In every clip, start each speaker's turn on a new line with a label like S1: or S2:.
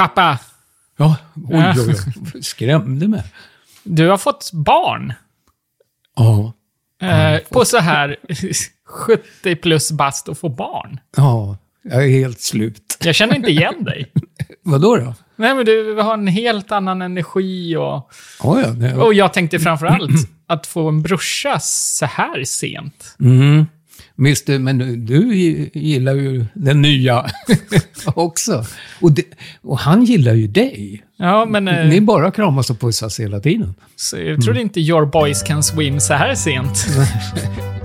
S1: Pappa,
S2: Ja, oj, oj, oj. Skrämde mig.
S1: du har fått barn.
S2: Ja,
S1: Eh, på så här 70 plus bast och få barn.
S2: ja, jag är helt slut.
S1: Jag känner inte igen dig.
S2: Vadå då?
S1: Nej, men du har en helt annan energi och...
S2: Ja, ja. Det,
S1: Och jag tänkte framförallt att få en brorsa så här sent.
S2: mm. Visst, men du, gillar ju den nya också. Och, det, och han gillar ju dig.
S1: Ja, men eh,
S2: Ni bara kramas och pussas hela tiden.
S1: så jag trodde inte your boys can swim så här sent.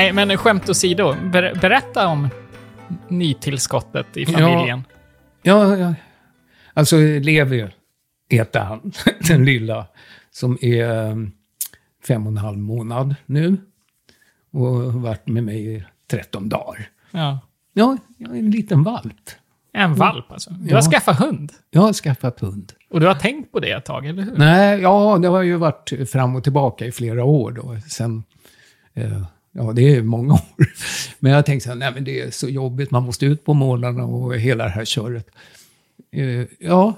S1: Nej, men skämt åsido. Ber berätta om nytillskottet i familjen.
S2: Ja, ja. Alltså Levi heter han, den lilla, som är um, fem och en halv månad nu. Och har varit med mig i 13 dagar.
S1: Ja.
S2: Ja, jag är en liten valp.
S1: En valp alltså. Du
S2: Ja.
S1: har skaffat hund.
S2: Jag har skaffat hund.
S1: Och du har tänkt på det ett tag, eller hur?
S2: Nej, ja, det har ju varit fram och tillbaka i flera år då. Sen, eh, ja, det är många år. Men jag tänkte så här, nej men det är så jobbigt, man måste ut på morgnarna och hela det här köret. Eh, ja,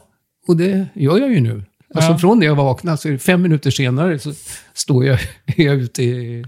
S2: och det gör jag ju nu. Alltså
S1: Ja.
S2: från det jag vaknar, så fem minuter senare så står jag, är jag ute i,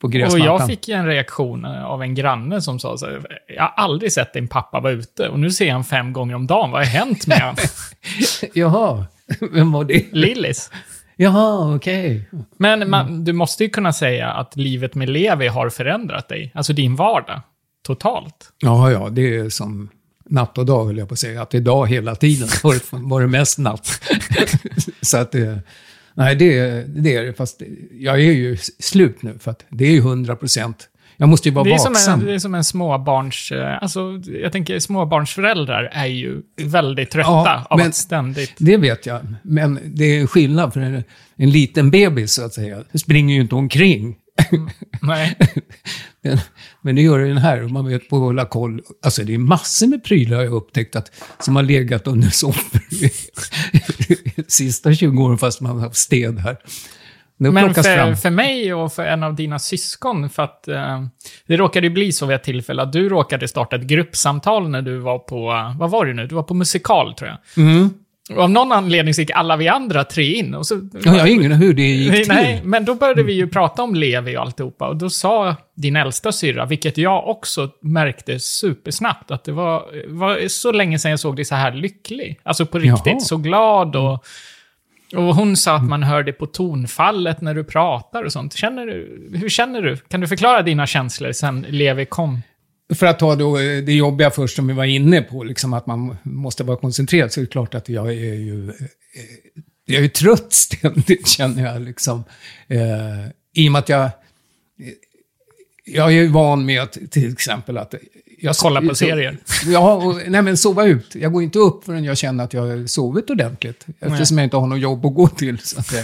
S2: på
S1: Och
S2: gräsmattan.
S1: jag fick en reaktion eh, av en granne som sa så här, jag har aldrig sett din pappa vara ute och nu ser jag honom fem gånger om dagen. Vad har hänt med honom?
S2: Jaha, vem var det?
S1: Lillis.
S2: Jaha, okej.
S1: Men man, du måste ju kunna säga att livet med Levi har förändrat dig. Alltså din vardag. Totalt.
S2: Ja, ja, det är som natt och dag, höll jag på att säga. Att det är dag hela tiden var det, var det mest natt. så att det... Nej, det, det är det. Fast jag är ju slut nu, för att det är ju 100 procent. Jag måste ju vara
S1: Det är, som
S2: vaksam.
S1: en, det är som en småbarns... eh, Alltså, jag tänker småbarnsföräldrar är ju väldigt trötta
S2: Ja,
S1: av
S2: men-
S1: att ständigt...
S2: Det vet jag. Men det är skillnad, för en, en liten bebis, så att säga, springer ju inte omkring.
S1: Nej.
S2: Den- Men det gör den här, och man vet på att hålla koll. Alltså det är massor med prylar jag har upptäckt att, som har legat under soffor sista 20 åren fast man har haft städ här. Det
S1: Men för,
S2: fram.
S1: för mig och för en av dina syskon, för att eh, det råkade ju bli så vid ett tillfälle att du råkade starta ett gruppsamtal när du var på, eh, vad var det nu? Du var på musikal tror jag.
S2: Mm.
S1: Och av någon anledning så gick alla vi andra tre in. Och så,
S2: Ja, jag har ingen hur det gick till.
S1: Nej, men då började vi ju prata om Levi och alltihopa. Och då sa din äldsta syrra, vilket jag också märkte supersnabbt, att det var, var så länge sedan jag såg dig så här lycklig. Alltså på riktigt,
S2: Jaha.
S1: så glad och... Och hon sa att man hör det på tonfallet när du pratar och sånt. Känner du, hur känner du? Kan du förklara dina känslor sen Levi kom?
S2: För att ta då eh, det jobbiga först som vi var inne på, liksom att man måste vara koncentrerad, så är det klart att jag är ju... Eh, eh, jag är ju trött ständigt, känner jag. Liksom. Eh, I och med att jag... Jag är ju van med att till exempel att... Jag,
S1: Kolla på serier.
S2: Ja, och, nej men sova ut. Jag går inte upp förrän jag känner att jag har sovit ordentligt. Eftersom jag inte har något jobb att gå till, så att.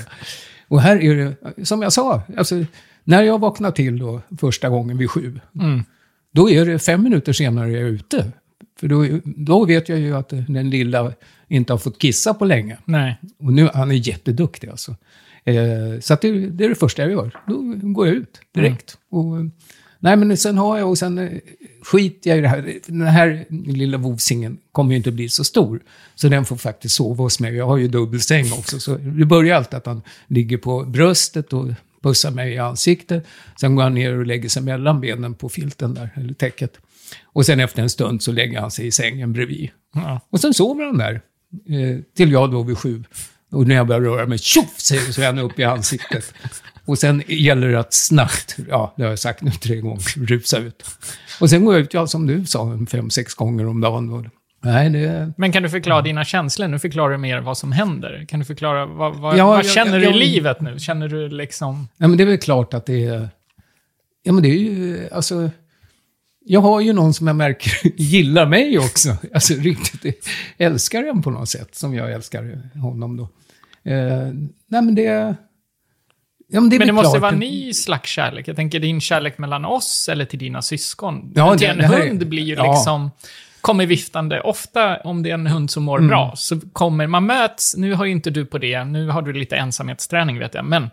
S2: Och här är det, som jag sa, alltså, när jag vaknar till då första gången vid sju,
S1: Mm.
S2: då är det fem minuter senare jag är ute. För då, då vet jag ju att den lilla inte har fått kissa på länge.
S1: Nej.
S2: Och nu, han är jätteduktig alltså. Eh, så det, det är det första jag gör. Då går jag ut direkt. Och, eh, nej, men sen har jag, och sen eh, skiter jag i det här. Den här lilla vovsingen kommer ju inte bli så stor. Så den får faktiskt sova hos mig. Jag har ju dubbelsäng också. Så det börjar alltid att han ligger på bröstet och pussar mig i ansiktet. Sen går han ner och lägger sig mellan benen på filten där, eller täcket. Och sen efter en stund så lägger han sig i sängen bredvid.
S1: Ja.
S2: Och sen sover han där. Eh, till jag då vid sju. Och när jag börjar röra mig, tjoff, säger så är han uppe i ansiktet. Och sen gäller det att snabbt, ja, det har jag sagt nu tre gånger, rusa ut. Och sen går jag ut, ja, som du sa, fem, sex gånger om dagen. Och, nej, det...
S1: Men kan du förklara dina känslor? Nu förklarar du mer vad som händer. Kan du förklara, vad, vad,
S2: Ja,
S1: vad
S2: jag-
S1: känner
S2: jag-
S1: du i
S2: jag-
S1: livet nu? Känner du liksom...
S2: Ja, men det är väl klart att det är... Ja, men det är ju, alltså... Jag har ju någon som jag märker gillar mig också. Alltså riktigt älskar en på något sätt, som jag älskar honom då. Eh, nej, men det... Ja, men det
S1: Men det måste vara en ny slags kärlek. Jag tänker din kärlek mellan oss eller till dina syskon.
S2: Ja,
S1: Men till
S2: det-
S1: en
S2: är-
S1: hund blir ju
S2: ja.
S1: liksom... kommer viftande. Ofta om det är en hund som mår
S2: Mm.
S1: bra, så kommer man möts, nu har ju inte du på det, nu har du lite ensamhetsträning vet jag, men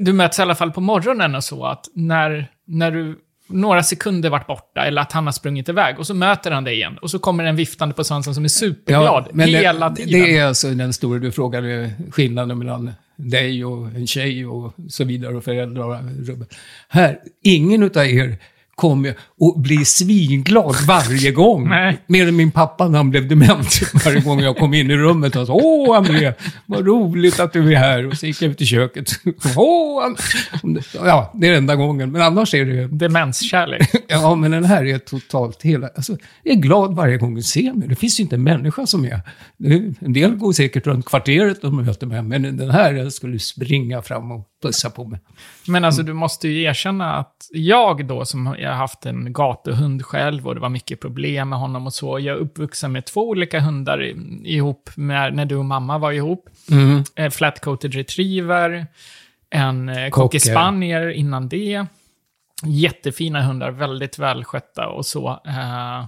S1: du möts i alla fall på morgonen och så att när, när du några sekunder varit borta eller att han har sprungit iväg och så möter han dig igen och så kommer en viftande på svansen som är superglad
S2: men
S1: hela
S2: det,
S1: tiden.
S2: Det är alltså den stora, du frågade skillnaden mellan dig och en tjej och så vidare och föräldrar. och. Här, ingen utav er kommer att bli svinglad varje gång. Mer än min pappa när han blev dement. Varje gång jag kom in i rummet och sa Åh, André, vad roligt att du är här. Och så gick jag ut i köket. Åh, And-" ja, det är enda gången. Men annars är det
S1: Demenskärlek.
S2: Ja, men den här är totalt hela... Alltså, jag är glad varje gång du ser mig. Det finns ju inte en människa som är... En del går säkert runt kvarteret och möter mig, men den här jag skulle springa fram och pussa på mig.
S1: Men alltså du måste ju erkänna att jag då som har haft en gatuhund själv och det var mycket problem med honom och så. Jag är uppvuxen med två olika hundar ihop med, när du och mamma var ihop.
S2: Mm.
S1: En flat-coated retriever, en eh,
S2: Cocker.
S1: cocker spaniel innan det. Jättefina hundar, väldigt välskötta och så. Eh,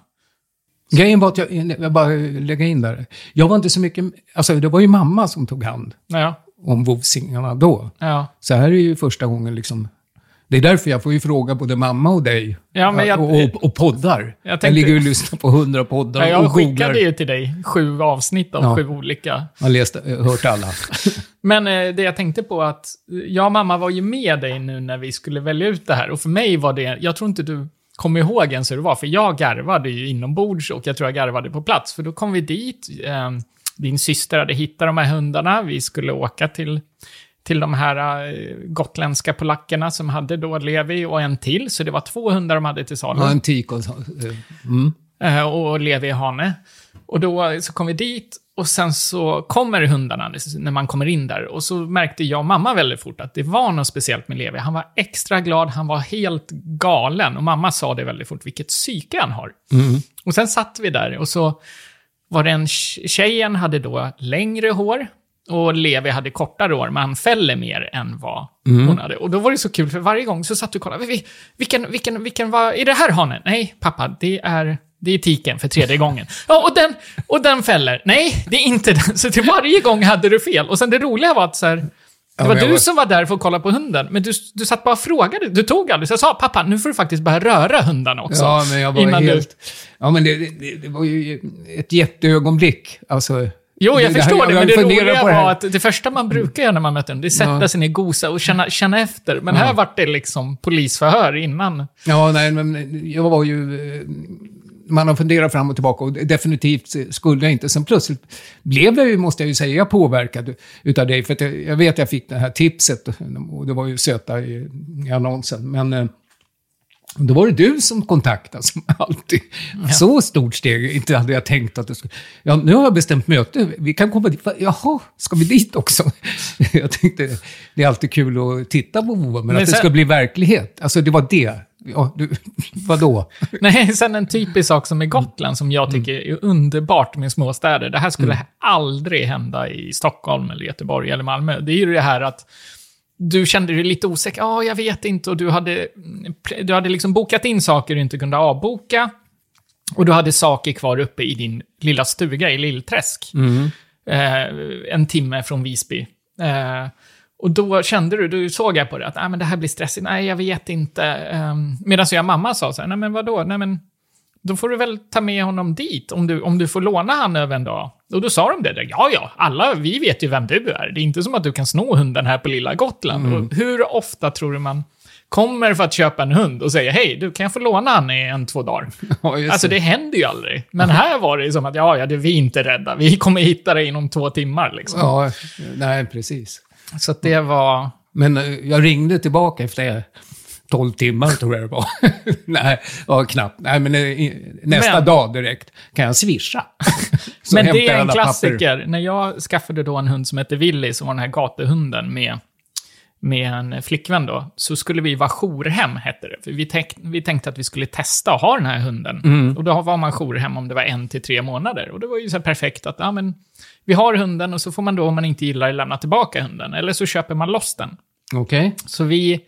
S2: Grejen var att jag, jag bara lägga in där. Jag var inte så mycket... Alltså, det var ju mamma som tog hand
S1: ja,
S2: om vovsingarna då.
S1: ja.
S2: Så här är ju första gången liksom... Det är därför jag får ju fråga både mamma och dig.
S1: Ja, jag-
S2: och, och, och poddar. Jag,
S1: tänkte-
S2: ligger och lyssnar på hundra poddar
S1: Ja, jag
S2: och googlar.
S1: skickade ju till dig sju avsnitt av
S2: Ja.
S1: sju olika.
S2: Jag har läst, hört alla.
S1: Men eh, det jag tänkte på att jag och mamma var ju med dig nu när vi skulle välja ut det här. Och för mig var det, jag tror inte du kommer ihåg ens hur det var, för jag garvade ju inombords och jag tror jag garvade på plats. För då kom vi dit, eh, din syster hade hittat de här hundarna, vi skulle åka till, till de här eh, gotländska polackerna som hade då Levi och en till. Så det var två hundar de hade till salu.
S2: Ja, en tik och så. Mm.
S1: Eh, och Levi i hane. Och då så kom vi dit och sen så kommer hundarna när man kommer in där. Och så märkte jag och mamma väldigt fort att det var något speciellt med Levi. Han var extra glad, han var helt galen. Och mamma sa det väldigt fort, vilket psyke han har.
S2: Mm.
S1: Och sen satt vi där och så var det en tj- tjejen hade då längre hår. Och Levi hade kortare hår, men han fäller mer än vad hon hade. Och då var det så kul, för varje gång så satt du och kollade. "Vi- Vilken, vilken, vilken var... Är det här hanen? Nej, pappa, det är... Det är tiken för tredje gången. Ja, och den, och den fäller. Nej, det är inte den. Så till varje gång hade du fel. Och sen det roliga var att så här, det
S2: Ja,
S1: var
S2: jag
S1: du
S2: var-
S1: som var där för att kolla på hunden, men du, du satt bara och frågade. Du tog aldrig. Så jag sa, pappa, nu får du faktiskt börja röra hundarna också.
S2: Ja, men jag var
S1: innan
S2: helt... Ja, men det, det, det var ju ett jätteögonblick. Alltså,
S1: Jo, jag
S2: det här-
S1: förstår det,
S2: jag
S1: men det roliga
S2: det här.
S1: var att det första man brukar göra när man möter en, det är sätta
S2: Ja.
S1: sig ner, gosa och känna, känna efter. Men här vart det liksom polisförhör innan.
S2: Ja, nej, men jag var ju... Man har funderat fram och tillbaka och definitivt skulle jag inte. Sen plötsligt blev jag ju, måste jag ju säga, påverkad utav dig. För jag, jag vet att jag fick det här tipset och det var ju söta i, i annonsen. Men eh, då var det du som kontaktade som alltid. Så stort steg, inte hade jag tänkt att det skulle... Ja, nu har jag bestämt möte, vi kan komma dit. Jaha, ska vi dit också? Jag tänkte, det är alltid kul att titta på Vova, men,
S1: Men
S2: att det
S1: sen-
S2: ska bli verklighet. Alltså det var det. Ja, du, vadå?
S1: Nej, sen en typisk sak som är Gotland som jag tycker är underbart med småstäder. Det här skulle aldrig hända i Stockholm, eller Göteborg eller Malmö. Det är ju det här att du kände dig lite osäker. Ja, jag vet inte. Och du hade, du hade liksom bokat in saker du inte kunde avboka. Och du hade saker kvar uppe i din lilla stuga i Lillträsk. Eh, en timme från Visby. Eh, och då kände du, du såg jag på det, att ah, men det här blir stressigt. Nej, jag vet inte. Eh, Medan jag mamma sa så här, nej men vadå? Nej men, då får du väl ta med honom dit, om du, om du får låna han över en dag. Och då sa de det, ja ja, alla, vi vet ju vem du är. Det är inte som att du kan sno hunden här på lilla Gotland. Och hur ofta tror du man kommer för att köpa en hund och säger, hej, du kan jag få låna han i en, två dagar?
S2: Ja,
S1: Alltså det händer ju aldrig. Men här var det som att, ja, ja, det, vi är inte rädda. Vi kommer hitta dig inom två timmar liksom.
S2: Ja, nej, precis.
S1: Så det var...
S2: Men eh, jag ringde tillbaka efter 12 timmar, tror jag det var. nej, ja, knappt. Nej, men eh, nästa
S1: Men-
S2: dag direkt kan jag swisha.
S1: Men det är en klassiker. När jag skaffade då en hund som hette Willy, som var den här gatuhunden med, med en flickvän då, så skulle vi vara jourhem, hette det. För vi, tänk, vi tänkte att vi skulle testa att ha den här hunden.
S2: Mm.
S1: Och då var man jourhem om det var en till tre månader. Och det var ju så här perfekt att, ja men, vi har hunden och så får man då, om man inte gillar det, lämna tillbaka hunden. Eller så köper man loss den.
S2: Okej.
S1: Så vi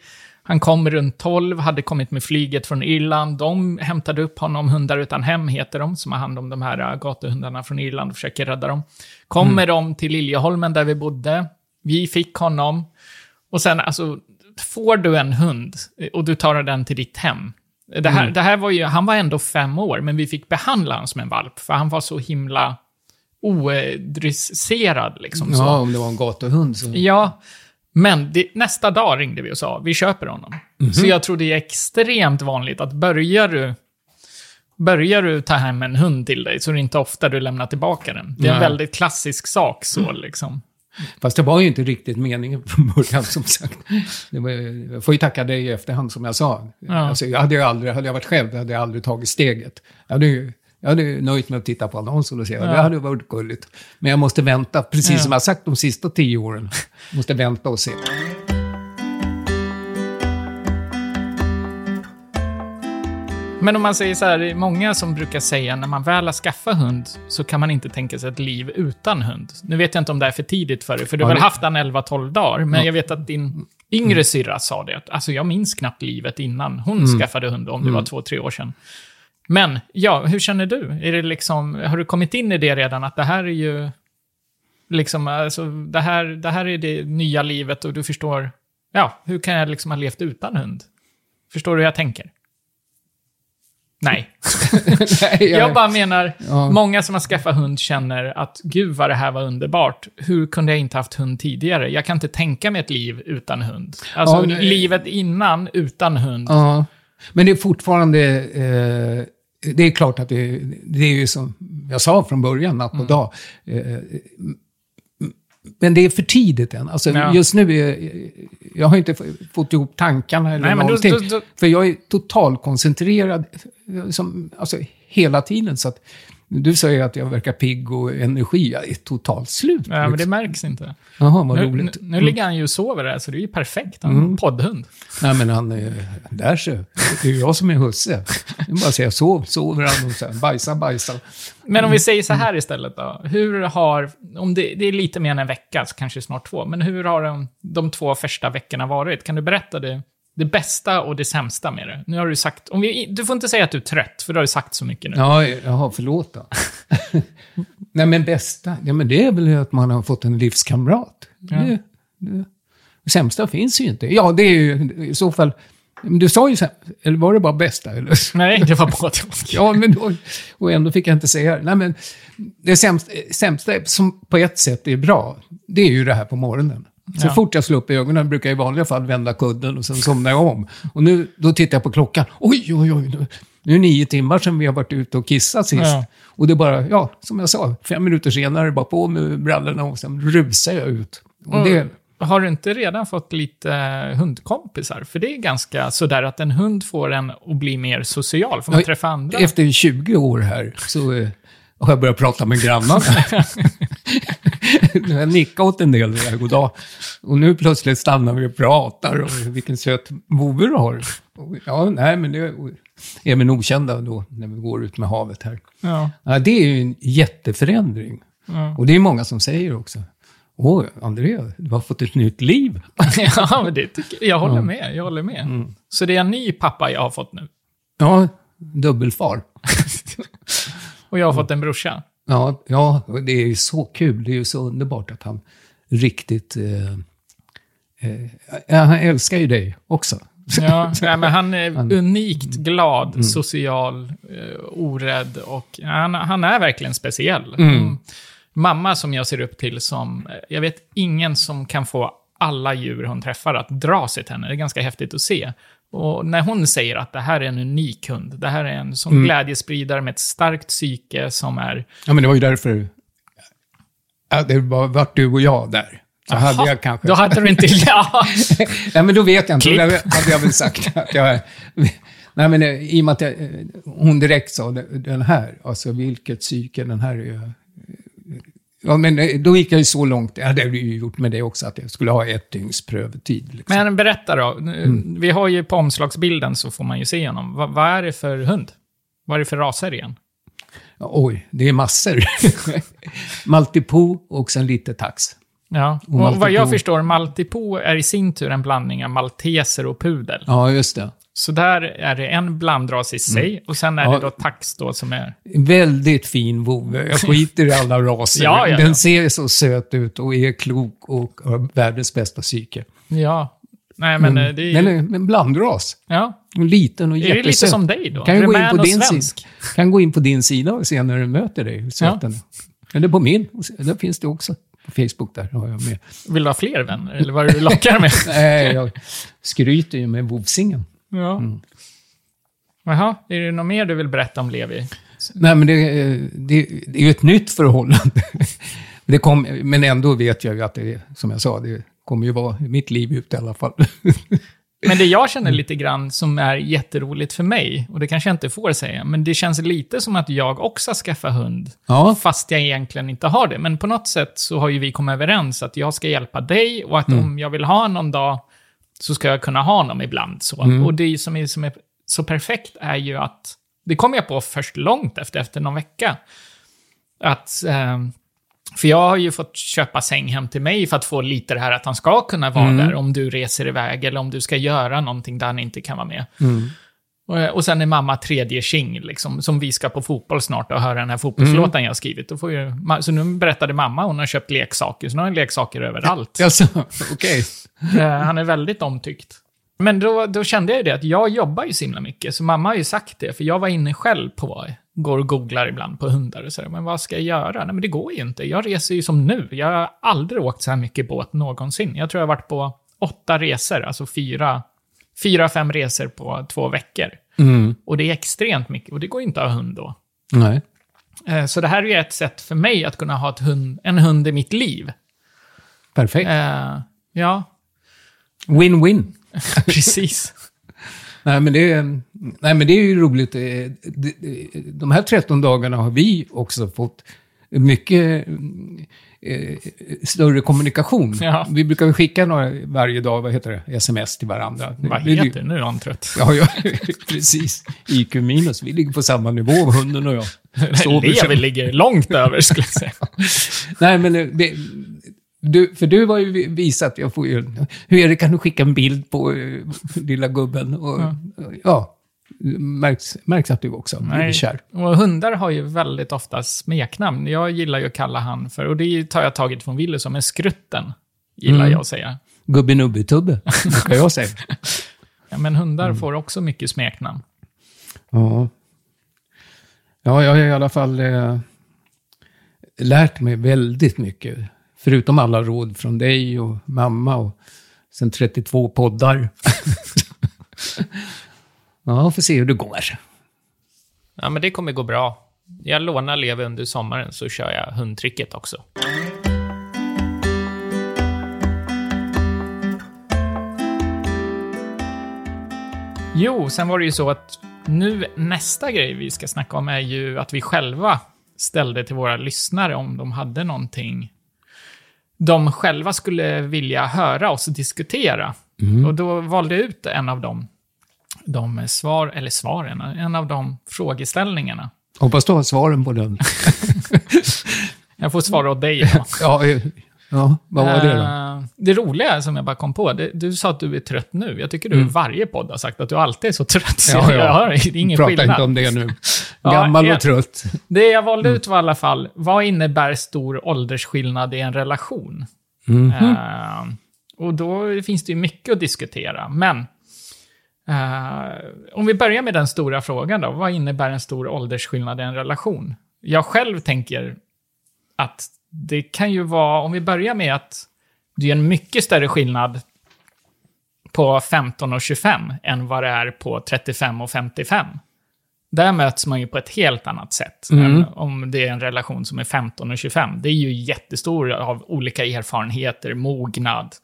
S1: Han kom runt 12, hade kommit med flyget från Irland. De hämtade upp honom, Hundar utan hem heter de, som har hand om de här äh, gatuhundarna från Irland och försöker rädda dem. Kommer de till Liljeholmen där vi bodde. Vi fick honom. Och sen, alltså, får du en hund och du tar den till ditt hem. Det här, det här var ju, han var ändå fem år, men vi fick behandla honom som en valp, för han var så himla odresserad. Liksom, så.
S2: Ja, om det var en gatuhund så...
S1: Ja, men det, nästa dag ringde vi och sa vi köper honom. Så jag tror det är extremt vanligt att börjar du, börjar du ta hem en hund till dig så är det inte ofta du lämnar tillbaka den. Det är en väldigt klassisk sak så liksom.
S2: Fast det var ju inte riktigt meningen från början, som sagt. Var, jag får ju tacka dig i efterhand, som jag sa.
S1: Ja.
S2: Alltså, jag hade, ju aldrig, hade jag varit själv, hade jag aldrig tagit steget. Jag hade, ju- jag hade ju nöjt mig att titta på annonsen och se,
S1: Ja.
S2: det hade varit gulligt. Men jag måste vänta, precis
S1: Ja.
S2: som jag sagt de sista tio åren. måste vänta och se.
S1: Men om man säger så här, det är många som brukar säga när man väl har skaffat hund så kan man inte tänka sig ett liv utan hund. Nu vet jag inte om det är för tidigt för dig, för du har
S2: Ja,
S1: väl
S2: det-
S1: haft den 11-12 dagar, men
S2: Ja.
S1: jag vet att din yngre syrra sa det, att alltså jag minns knappt livet innan hon skaffade hund, om det var två, tre år sedan. Men, ja, hur känner du? Är det liksom, har du kommit in i det redan, att det här är ju, liksom, alltså, det här, det här är det nya livet och du förstår, ja, hur kan jag liksom ha levt utan hund? Förstår du hur jag tänker? Nej.
S2: Nej,
S1: Jag bara menar,
S2: Ja.
S1: många som har skaffat hund känner att gud vad det här var underbart. Hur kunde jag inte haft hund tidigare? Jag kan inte tänka mig ett liv utan hund. Alltså
S2: Ja, nej.
S1: livet innan utan hund.
S2: Ja, men det är fortfarande... Eh, det är klart att det, det är ju som jag sa från början, natt och
S1: Mm.
S2: dag. Eh, men det är för tidigt än. Alltså,
S1: Ja.
S2: Just nu är jag har inte fått ihop tankarna eller
S1: Nej, men då-
S2: någonting.
S1: då- då-
S2: För jag är totalkoncentrerad som, alltså, hela tiden. Så att, du säger att jag verkar pigg och energi. Jag är totalt slut.
S1: Ja, men det
S2: liksom.
S1: märks inte.
S2: Jaha, vad
S1: Nu, nu,
S2: roligt.
S1: nu ligger han ju och sover där, så det är ju perfekt. Han
S2: Mm.
S1: poddhund.
S2: Nej, men han, eh, där så. Det är ju jag som är husse. Det är bara att säga sov, sover han och så här, bajsa, bajsa.
S1: Men om vi säger så här istället då. Hur har, om det, det är lite mer än en vecka, så kanske snart två, men hur har de, de två första veckorna varit? Kan du berätta det, det bästa och det sämsta med det? Nu har du sagt, om vi, du får inte säga att du är trött, för du har ju sagt så mycket nu.
S2: Ja, jaha, förlåt då. Nej, men bästa, ja men det är väl att man har fått en livskamrat. Det, det, det sämsta finns ju inte. Ja, det är ju i så fall, du sa ju här, eller var det bara bästa? Eller?
S1: Nej, det var och.
S2: Ja, men då, och ändå fick jag inte säga det. Nej, men det sämsta, sämsta, som på ett sätt är bra, det är ju det här på morgonen. Så
S1: Ja.
S2: fort jag slår upp ögonen brukar jag i vanliga fall vända kudden och sen somnar jag om. Och nu, då tittar jag på klockan. Oj, oj, oj. Nu, nu är det nio timmar sedan vi har varit ute och kissat sist.
S1: Ja.
S2: Och det är bara, ja, som jag sa, fem minuter senare, bara på med brallorna och sen rusar jag ut. Och det,
S1: Har du inte redan fått lite hundkompisar? För det är ganska sådär att en hund får en att bli mer social, får man
S2: Ja,
S1: träffa andra.
S2: Efter 20 år här så eh, har jag börjat prata med grannarna. jag nickade åt en del där, goddag. Och nu plötsligt stannar vi och pratar och vilken söt vovve du har. Och, Ja, nej, men det är även okända då när vi går ut med havet här.
S1: Ja.
S2: Ja, det är ju en jätteförändring.
S1: Ja.
S2: Och det är många som säger också. Åh, André, du har fått ett nytt liv.
S1: ja, men det tycker jag. håller
S2: Ja.
S1: med. Jag håller med.
S2: Mm.
S1: Så det är en ny pappa jag har fått nu.
S2: Ja, dubbelfar.
S1: Och jag har fått en brorsa.
S2: Ja, ja, det är ju så kul. Det är ju så underbart att han riktigt... Eh, eh, ja, han älskar ju dig också.
S1: Ja, nej, men han är
S2: Han-
S1: unikt glad,
S2: Mm.
S1: social, eh, orädd och han, han är verkligen speciell.
S2: Mm.
S1: Mm. Mamma som jag ser upp till som, eh, jag vet ingen som kan få alla djur hon träffar att dra sig till henne. Det är ganska häftigt att se. Och när hon säger att det här är en unik hund, det här är en sån
S2: Mm.
S1: glädjespridare med ett starkt psyke som är...
S2: Ja, men det var ju därför... Ja, det var vart du och jag där. Så hade jag kanske...
S1: Då hade du inte... Ja.
S2: Nej, men då vet jag inte.
S1: Klipp.
S2: Då hade jag väl sagt att jag... Nej, men eh, i och med att jag, eh, hon direkt sa den här, alltså vilket psyke, den här är. Ja, men eh, då gick jag ju så långt, ja, det hade jag ju gjort med det också, att jag skulle ha ett dygns prövotid. Liksom.
S1: Men berätta då.
S2: Mm.
S1: Vi har ju på omslagsbilden så får man ju se honom. Va, vad är det för hund? Vad är det för raser igen?
S2: Ja, Oj, det är massor. Maltipoo och sen lite tax.
S1: Ja.
S2: Och
S1: Och vad jag förstår, Maltipoo är i sin tur en blandning av malteser och pudel.
S2: Ja, just det.
S1: Så där är det en blandras i sig, och sen är
S2: Mm. Ja.
S1: det då tax då som är...
S2: Väldigt fin vovve. Jag skiter i alla raser.
S1: Ja, ja.
S2: Den ser så söt ut och är klok och har världens bästa psyke.
S1: Ja. Nej, men eh, det är ju...
S2: Den är en blandras.
S1: Ja.
S2: En liten och
S1: Är det lite
S2: jättesöt.
S1: som dig då?
S2: Kan gå in på din
S1: svensk.
S2: sida. Kan gå in på din sida och se när du möter dig hur söt den är. Eller på min. Där finns det också. På Facebook där har jag med.
S1: Vill du ha fler vänner, eller vad är det du lockar med?
S2: Nej, jag skryter ju med vovsingen.
S1: Ja. Jaha, är det något mer du vill berätta om Levi?
S2: Nej, men det, är- det, det är ju ett nytt förhållande. Det kom, men ändå vet jag ju att det, som jag sa, det kommer ju vara mitt liv ut i alla fall.
S1: Men det jag känner lite grann som är jätteroligt för mig, och det kanske jag inte får säga, men det känns lite som att jag också ska skaffa hund,
S2: Ja,
S1: fast jag egentligen inte har det. Men på något sätt så har ju vi kommit överens att jag ska hjälpa dig och att om jag vill ha någon dag så ska jag kunna ha honom ibland. Så. Och det som är, som är så perfekt är ju att, det kom jag på först långt efter, efter någon vecka, att ehm, för jag har ju fått köpa säng hem till mig för att få lite det här att han ska kunna vara där om du reser iväg eller om du ska göra någonting där han inte kan vara med. Och, och sen är mamma tredje tjing, liksom, som vi ska på fotboll snart och höra den här fotbollslåten jag har skrivit. Då får ju, så nu berättade mamma, hon har köpt leksaker, så nu har han leksaker överallt.
S2: alltså, okej.
S1: Eh, han är väldigt omtyckt. Men då, då kände jag ju det att jag jobbar ju så himla mycket, så mamma har ju sagt det, för jag var inne själv på, går och googlar ibland på hundar och sådär, men vad ska jag göra? Nej men det går ju inte, jag reser ju som nu. Jag har aldrig åkt så här mycket båt någonsin. Jag tror jag har varit på åtta resor, alltså fyra, fyra, fem resor på två veckor.
S2: Mm.
S1: Och det är extremt mycket, och det går inte att ha hund då.
S2: Nej.
S1: Eh, Så det här är ju ett sätt för mig att kunna ha ett hund, en hund i mitt liv.
S2: Perfekt.
S1: Eh, ja,
S2: Win-win.
S1: precis.
S2: Nej men, det är, nej, men det är ju roligt. Eh, De här 13 dagarna har vi också fått mycket eh, större kommunikation.
S1: Ja.
S2: Vi brukar skicka några varje dag, vad heter det, sms till varandra.
S1: Vad heter det? Nu är han trött.
S2: Ja, ja, precis. IQ minus. Vi ligger på samma nivå, hunden och jag.
S1: Levi ligger långt över, skulle jag säga.
S2: Nej, men eh, det, du, för du har ju vi- visat, jag får ju, hur är det, kan du skicka en bild på uh, lilla gubben? Och, ja. Märks, märks att du också blivit kär.
S1: Och hundar har ju väldigt ofta smeknamn. Jag gillar ju att kalla han för, och det tar jag tagit från Willy som är skrutten. Gillar
S2: Mm.
S1: jag att säga.
S2: Gubbe-nubbe-tubbe, brukar jag säga.
S1: Ja, men hundar
S2: Mm.
S1: får också mycket smeknamn.
S2: Ja. Ja, jag har i alla fall eh, lärt mig väldigt mycket. Förutom alla råd från dig och mamma och sen 32 poddar. ja, får se hur det går.
S1: Ja, men det kommer gå bra. Jag lånar Levi under sommaren så kör jag hundtricket också. Jo, sen var det ju så att nu nästa grej vi ska snacka om är ju att vi själva ställde till våra lyssnare om de hade någonting de själva skulle vilja höra oss diskutera. Och då valde jag ut en av dem, de svar, eller svaren, en av de frågeställningarna.
S2: Hoppas du har svaren på den.
S1: Jag får svara åt dig då.
S2: Ja, ja vad var det då?
S1: Eh, Det roliga som jag bara kom på, det, du sa att du är trött nu. Jag tycker du i varje podd har sagt att du alltid är så trött. Så
S2: Mm. Ja,
S1: jag
S2: ja.
S1: hör, det är ingen
S2: Prata
S1: skillnad.
S2: inte om det nu.
S1: Ja,
S2: Gammal
S1: ja.
S2: och trött.
S1: Det jag valde
S2: Mm.
S1: ut var i alla fall, vad innebär stor åldersskillnad i en relation?
S2: Mhm.
S1: Eh, och då finns det ju mycket att diskutera, men eh, om vi börjar med den stora frågan då, vad innebär en stor åldersskillnad i en relation? Jag själv tänker att det kan ju vara, om vi börjar med att det är en mycket större skillnad på 15 och 25 än vad det är på 35 och 55. Där möts man ju på ett helt annat sätt
S2: Mm.
S1: än om det är en relation som är 15 och 25. Det är ju jättestor av olika erfarenheter, mognad.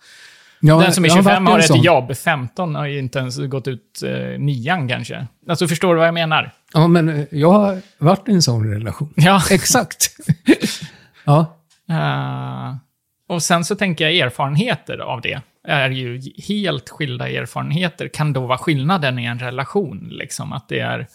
S2: Ja,
S1: Den som är
S2: jag har
S1: 25
S2: varit
S1: har ett jobb, 15 har ju inte ens gått ut eh, nian kanske. Alltså förstår du vad jag menar?
S2: Ja, men eh, jag har varit i en sån relation.
S1: Ja.
S2: Exakt. ja.
S1: Eh, och sen så tänker jag erfarenheter av det är ju helt skilda erfarenheter. Kan då vara skillnaden i en relation, liksom att det är...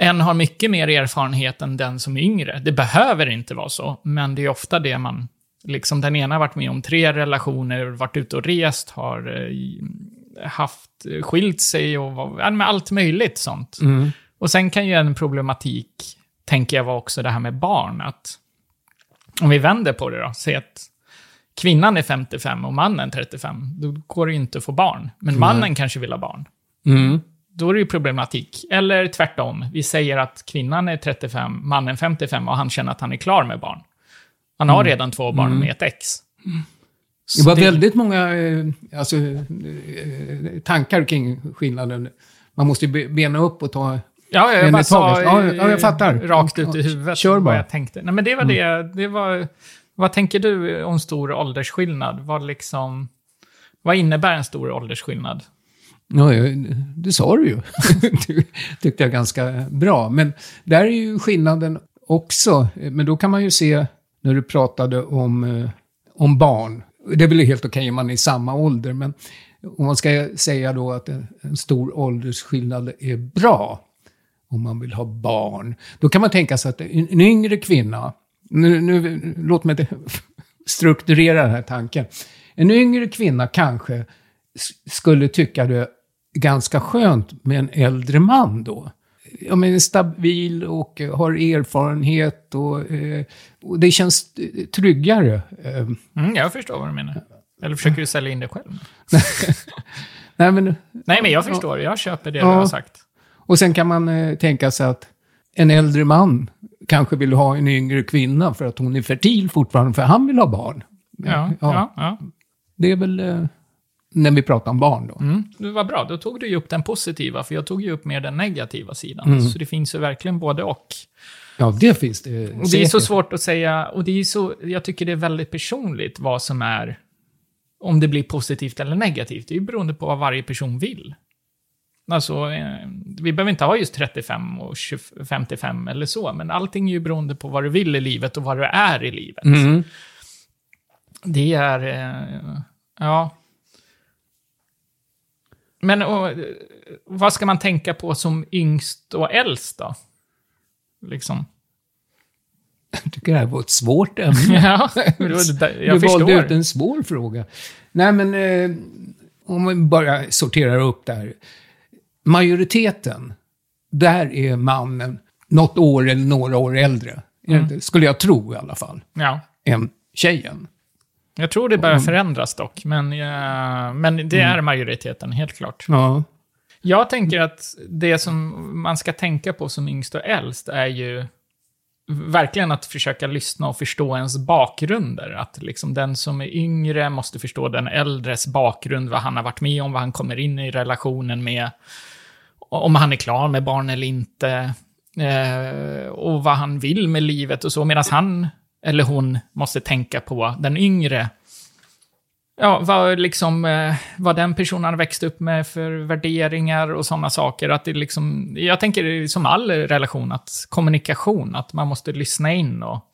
S1: En har mycket mer erfarenhet än den som är yngre. Det behöver inte vara så, men det är ofta det man liksom den ena har varit med om tre relationer, varit ute och rest, har eh, haft, skilt sig och var- med allt möjligt sånt.
S2: Mm.
S1: Och sen kan ju en problematik, tänker jag, vara också det här med barn. Att om vi vänder på det då, säg att kvinnan är 55 och mannen 35, då går det ju inte att få barn. Men mannen kanske vill ha barn.
S2: Mm.
S1: Då är det ju problematik. Eller tvärtom, vi säger att kvinnan är 35, mannen 55 och han känner att han är klar med barn. Han har redan två barn med ett ex.
S2: Det var väldigt många eh, alltså, eh, tankar kring skillnaden. Man måste ju be- bena upp och ta...
S1: Ja, jag bara sa
S2: Ja, ja, jag fattar.
S1: rakt ut i huvudet
S2: kör bara. Mm.
S1: vad jag tänkte. Nej, men det var det. det var, vad tänker du om stor åldersskillnad? Vad, liksom, vad innebär en stor åldersskillnad?
S2: Ja, det sa du ju. det tyckte jag ganska bra. Men där är ju skillnaden också. Men då kan man ju se när du pratade om, eh, om barn. Det är väl helt okej om man är i samma ålder. Men om man ska säga då att en, en stor åldersskillnad är bra om man vill ha barn. Då kan man tänka sig att en, en yngre kvinna, nu, nu, låt mig strukturera den här tanken. En yngre kvinna kanske skulle tycka det ganska skönt med en äldre man då. Ja, men stabil och eh, har erfarenhet och, eh, och det känns eh, tryggare.
S1: Mm, jag förstår vad du menar. Eller försöker du sälja in det själv?
S2: nej, men,
S1: Nej, men jag förstår. Jag köper det
S2: Ja.
S1: du har sagt.
S2: och sen kan man eh, tänka sig att en äldre man kanske vill ha en yngre kvinna för att hon är fertil fortfarande, för han vill ha barn.
S1: Ja, ja. ja,
S2: Det är väl eh, när vi pratar om barn då.
S1: Mm. Det var bra. Då tog du ju upp den positiva, för jag tog ju upp mer den negativa sidan.
S2: Mm.
S1: Så det finns ju verkligen både och.
S2: Ja, det finns det.
S1: Och det är så svårt att säga, och det är så, jag tycker det är väldigt personligt vad som är, om det blir positivt eller negativt. Det är ju beroende på vad varje person vill. Alltså, eh, vi behöver inte ha just 35 och 20, 55 eller så, men allting är ju beroende på vad du vill i livet och vad du är i livet.
S2: Mm.
S1: Det är, eh, ja. Men och, vad ska man tänka på som yngst och äldst då? Liksom.
S2: Jag tycker det här var ett svårt ämne.
S1: Ja, det det- jag
S2: du valde ut en svår fråga. Nej, men eh, om vi bara sorterar upp där. Majoriteten, där är mannen något år eller några år äldre. Det
S1: Mm.
S2: Skulle jag tro i alla fall.
S1: Ja.
S2: Än tjejen.
S1: Jag tror det börjar förändras dock, men, eh, men det är majoriteten, helt klart.
S2: Ja.
S1: Jag tänker att det som man ska tänka på som yngst och äldst är ju verkligen att försöka lyssna och förstå ens bakgrunder. Att liksom den som är yngre måste förstå den äldres bakgrund, vad han har varit med om, vad han kommer in i relationen med, om han är klar med barn eller inte, eh, och vad han vill med livet och så, medan han eller hon måste tänka på den yngre Ja, vad, liksom, eh, vad den personen har växt upp med för värderingar och sådana saker. Att det liksom, jag tänker som all relation, att kommunikation, att man måste lyssna in och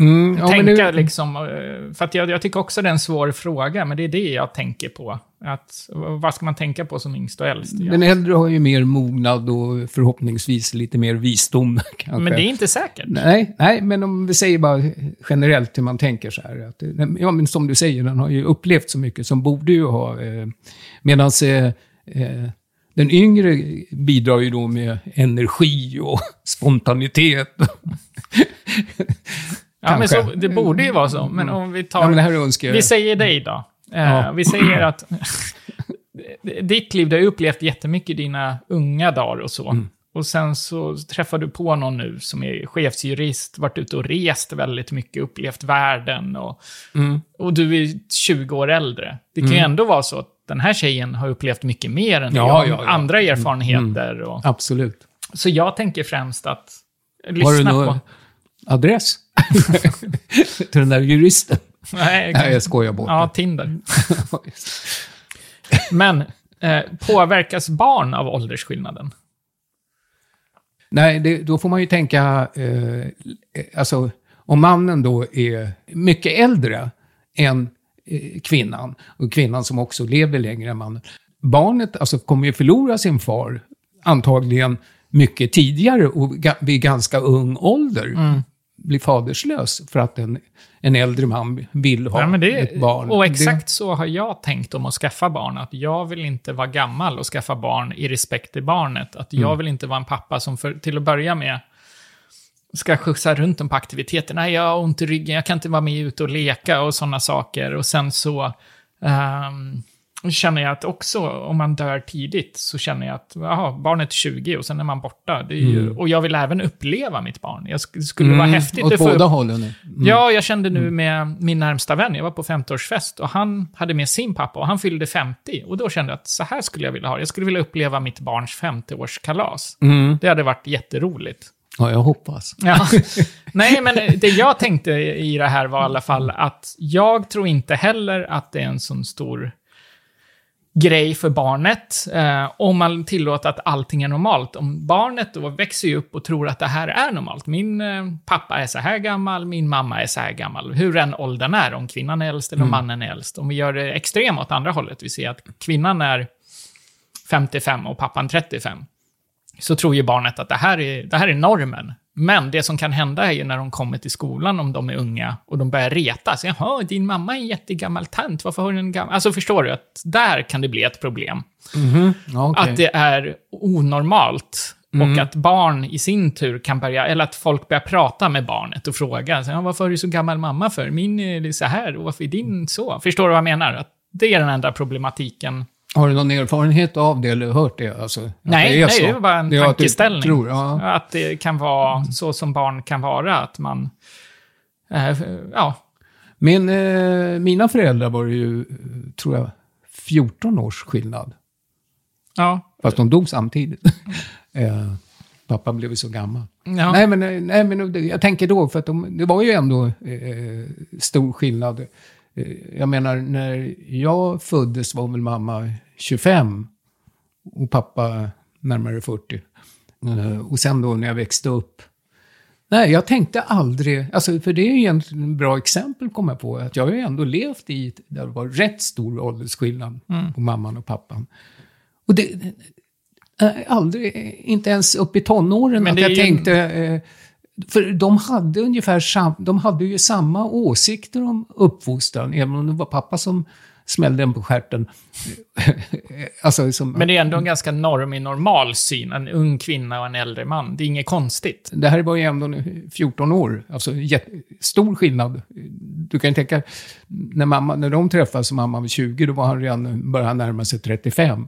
S2: Mm, ja,
S1: tänka
S2: nu-
S1: liksom. eh, För att jag, jag tycker också det är en svår fråga, men det är det jag tänker på. Att, vad ska man tänka på som yngst och äldst?
S2: Den äldre har ju mer mognad och förhoppningsvis lite mer visdom kanske.
S1: Men det är inte säkert.
S2: Nej, nej, men om vi säger bara generellt hur man tänker så här. Att, ja, men som du säger, den har ju upplevt så mycket som borde ju ha... Eh, Medan eh, eh, den yngre bidrar ju då med energi och spontanitet.
S1: Ja, men så, det borde ju vara så. Men om vi tar...
S2: ja, men det här önskar jag.
S1: Vi säger dig då. Eh,
S2: Ja.
S1: Vi säger att ditt liv, du har upplevt jättemycket i dina unga dagar och så.
S2: Mm.
S1: Och sen så träffar du på någon nu som är chefsjurist, varit ute och rest väldigt mycket, upplevt världen och,
S2: Mm.
S1: och du är 20 år äldre. Det kan ju ändå vara så att den här tjejen har upplevt mycket mer än
S2: Ja,
S1: jag,
S2: ja, Mm. ja.
S1: andra erfarenheter. Och,
S2: Absolut.
S1: så jag tänker främst att
S2: Har du
S1: lyssna
S2: någon
S1: på...
S2: adress? Till den där juristen?
S1: Nej,
S2: Nej, jag skojar bort
S1: Ja, Tinder. Men eh, påverkas barn av åldersskillnaden?
S2: Nej, det, då får man ju tänka, eh, alltså om mannen då är mycket äldre än eh, kvinnan, och kvinnan som också lever längre än mannen. Barnet alltså, kommer ju förlora sin far antagligen mycket tidigare och ga, vid ganska ung ålder. Bli faderslös för att en, en äldre man vill ha
S1: Ja, det,
S2: ett barn.
S1: Och
S2: Det-
S1: exakt så har jag tänkt om att skaffa barn. Att jag vill inte vara gammal och skaffa barn i respekt till barnet. Att jag
S2: Mm.
S1: vill inte vara en pappa som för, till att börja med ska skjutsa runt dem på aktiviteter. Nej, jag har ont i ryggen, jag kan inte vara med ute och leka och sådana saker. Och sen så ehm, känner jag att också om man dör tidigt så känner jag att aha, barnet är 20 och sen är man borta. Ju, Och jag vill även uppleva mitt barn. Jag sk- det skulle vara häftigt
S2: Mm. Åt
S1: att få
S2: båda
S1: upp
S2: hållen. Mm.
S1: Ja, jag kände nu med min närmsta vän, jag var på 50-årsfest och han hade med sin pappa och han fyllde 50. Och då kände jag att så här skulle jag vilja ha. Jag skulle vilja uppleva mitt barns 50-årskalas.
S2: Mm.
S1: Det hade varit jätteroligt.
S2: Ja, jag hoppas.
S1: Ja. Nej, men det jag tänkte i det här var i alla fall att jag tror inte heller att det är en sån stor grej för barnet. Eh, om man tillåter att allting är normalt. Om barnet då växer upp och tror att det här är normalt. Min eh, pappa är så här gammal, min mamma är så här gammal. Hur än åldern är, om kvinnan är äldst eller om mannen är äldst. Om vi gör det extremt åt andra hållet, vi ser att kvinnan är 55 och pappan 35 så tror ju barnet att det här, är, det här är normen. Men det som kan hända är ju när de kommer till skolan, om de är unga, och de börjar retas. Jaha, din mamma är en jättegammal tant, varför har du en gammal... Alltså förstår du att där kan det bli ett problem.
S2: Ja, okej.
S1: Att det är onormalt. Och att barn i sin tur kan börja, eller att folk börjar prata med barnet och fråga. Ja, varför är du så gammal mamma för? Min är så här, och varför är din så? Förstår du vad jag menar? Att det är den enda problematiken.
S2: Har du någon erfarenhet av det eller hört det? Alltså,
S1: Nej,
S2: det är
S1: nej, det var bara en
S2: Det är att
S1: tankeställning.
S2: Tror, ja.
S1: Att det kan vara så som barn kan vara, att man... Eh, ja,
S2: Min, eh, mina föräldrar var ju, tror jag, 14 års skillnad.
S1: ja,
S2: Fast de dog samtidigt. eh, pappa blev ju så gammal.
S1: ja.
S2: Nej, men, eh, nej, men jag tänker då, för att de, det var ju ändå eh, stor skillnad. Eh, jag menar, när jag föddes var väl mamma 25 och pappa närmare 40. Eh, och sen då när jag växte upp. Nej, jag tänkte aldrig, alltså för det är ju egentligen ett bra exempel kommer jag på, att jag har ju ändå levt i, där det var rätt stor åldersskillnad på mamman och pappan. Och det, eh, aldrig, inte ens upp i tonåren,
S1: Men
S2: att jag
S1: ju-
S2: tänkte, eh, för de hade ungefär sam, de hade ju samma åsikter om uppfostran, även om det var pappa som smällde en på stjärten. alltså, som,
S1: Men det är ändå en ganska normig, normal syn. En ung kvinna och en äldre man. Det är inget konstigt.
S2: Det här var ju ändå 14 år, alltså stor skillnad. Du kan ju tänka, när, mamma, när de träffades mamma var 20, då var han redan, började han närma sig 35.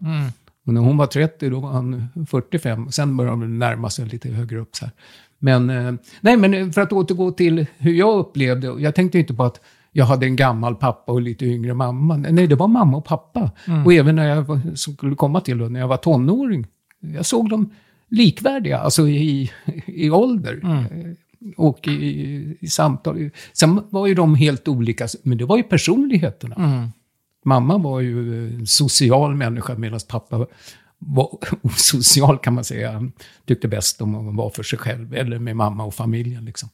S2: Och när hon var 30, då var han 45. Och sen började de närma sig lite högre upp. Så här. Men, eh, nej, men för att återgå till hur jag upplevde, jag tänkte inte på att jag hade en gammal pappa och lite yngre mamma. Nej, det var mamma och pappa. Och även när jag skulle komma till när jag var tonåring. Jag såg dem likvärdiga, alltså i, i ålder. Eh, Och i, i samtal. Sen var ju de helt olika, men det var ju personligheterna. Mamma var ju en social människa medan pappa var osocial kan man säga. Han tyckte bäst om att vara för sig själv, eller med mamma och familjen. Liksom.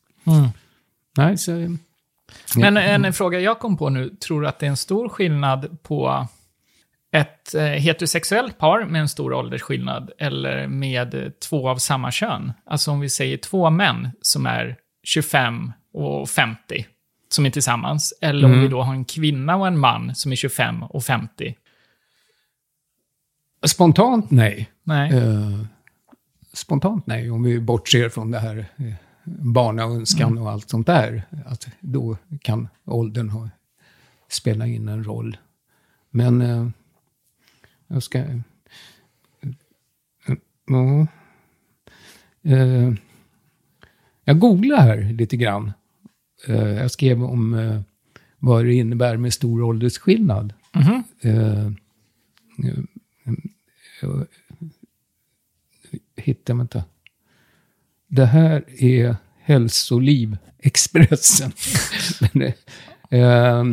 S2: Nej, så...
S1: Men en fråga jag kom på nu, tror du att det är en stor skillnad på ett eh, heterosexuellt par med en stor åldersskillnad eller med två av samma kön? Alltså om vi säger två män som är 25 och 50 som är tillsammans, eller om vi då har en kvinna och en man som är 25 och 50.
S2: Spontant nej.
S1: Nej.
S2: Eh, spontant nej, om vi bortser från det här eh, barnaönskan
S1: Mm.
S2: och allt sånt där. Att då kan åldern ha, spela in en roll. Men eh, jag ska... eh, Ja. Eh, jag googlar här lite grann. Eh, jag skrev om eh, vad det innebär med stor åldersskillnad.
S1: Mhm.
S2: Eh, jag hittar jag inte. Det här är Hälsoliv Expressen. Men, eh,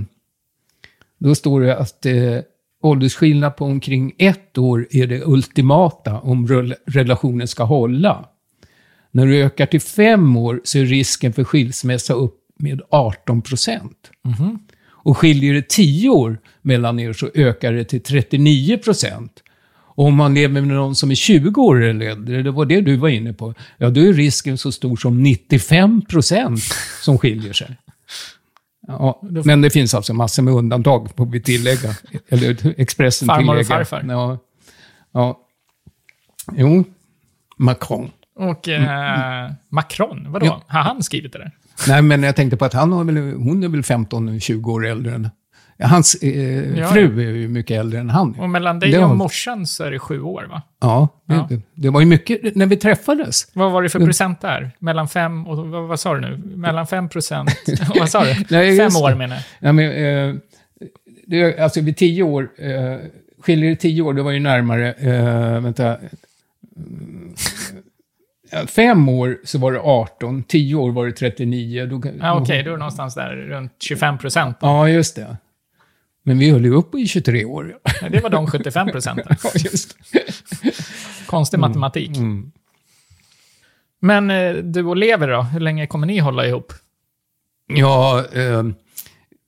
S2: då står det att eh, åldersskillnad på omkring ett år är det ultimata om rel- relationen ska hålla. När du ökar till fem år så är risken för skilsmässa upp med 18 procent. Och skiljer det 10 år mellan er så ökar det till 39 procent. Och om man lever med någon som är 20 år eller äldre, det var det du var inne på, ja då är risken så stor som 95 procent som skiljer sig. Ja, men det finns alltså massor med undantag, får vi tillägga. Eller Expressen
S1: Farmor och farfar.
S2: Ja. ja. Jo, Macron.
S1: Och eh, Macron, vadå?
S2: Ja.
S1: Har han skrivit det där?
S2: Nej, men jag tänkte på att han har väl, hon är väl 15-20 år äldre än... Hans eh,
S1: Ja.
S2: fru är ju mycket äldre än han.
S1: Och mellan dig
S2: Det
S1: och morsan så är det sju år, va?
S2: Ja, det,
S1: Ja.
S2: Det, det var ju mycket när vi träffades.
S1: Vad var det för procent där? Mellan fem och... Vad, vad sa du nu? Mellan fem procent... vad sa du?
S2: Nej,
S1: fem år menar jag.
S2: Ja, men, eh, det, alltså vid tio år, eh, skiljer det tio år, det var ju närmare, eh, vänta, fem år så var det 18, tio år var det 39. Då,
S1: Ja, Okej, då är det någonstans där runt 25 procent.
S2: Ja, just det. Men vi höll ju upp i 23 år.
S1: Det var de 75 procenten.
S2: Ja, just det.
S1: Konstig matematik.
S2: Mm.
S1: Men eh, du och Lever då? Hur länge kommer ni hålla ihop?
S2: Ja, eh,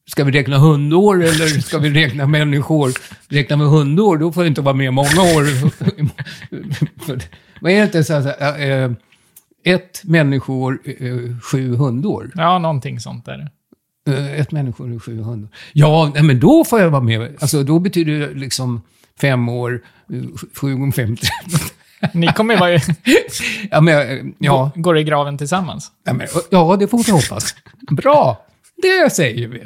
S2: ska vi räkna hundår eller ska vi räkna människor? Räkna med hundår, då får jag inte vara med många år. Vad är det inte så här, eh, ett människoår, eh, sju hundår?
S1: Ja, någonting sånt där.
S2: Eh, ett människoår, sju hundår. Ja, nej, men då får jag vara med. Alltså, då betyder det liksom fem år, eh, sju gånger fem.
S1: Ni kommer ju vara
S2: ja, men, eh, ja,
S1: Går i graven tillsammans.
S2: ja, men, ja, det får vi hoppas. Bra, det säger vi.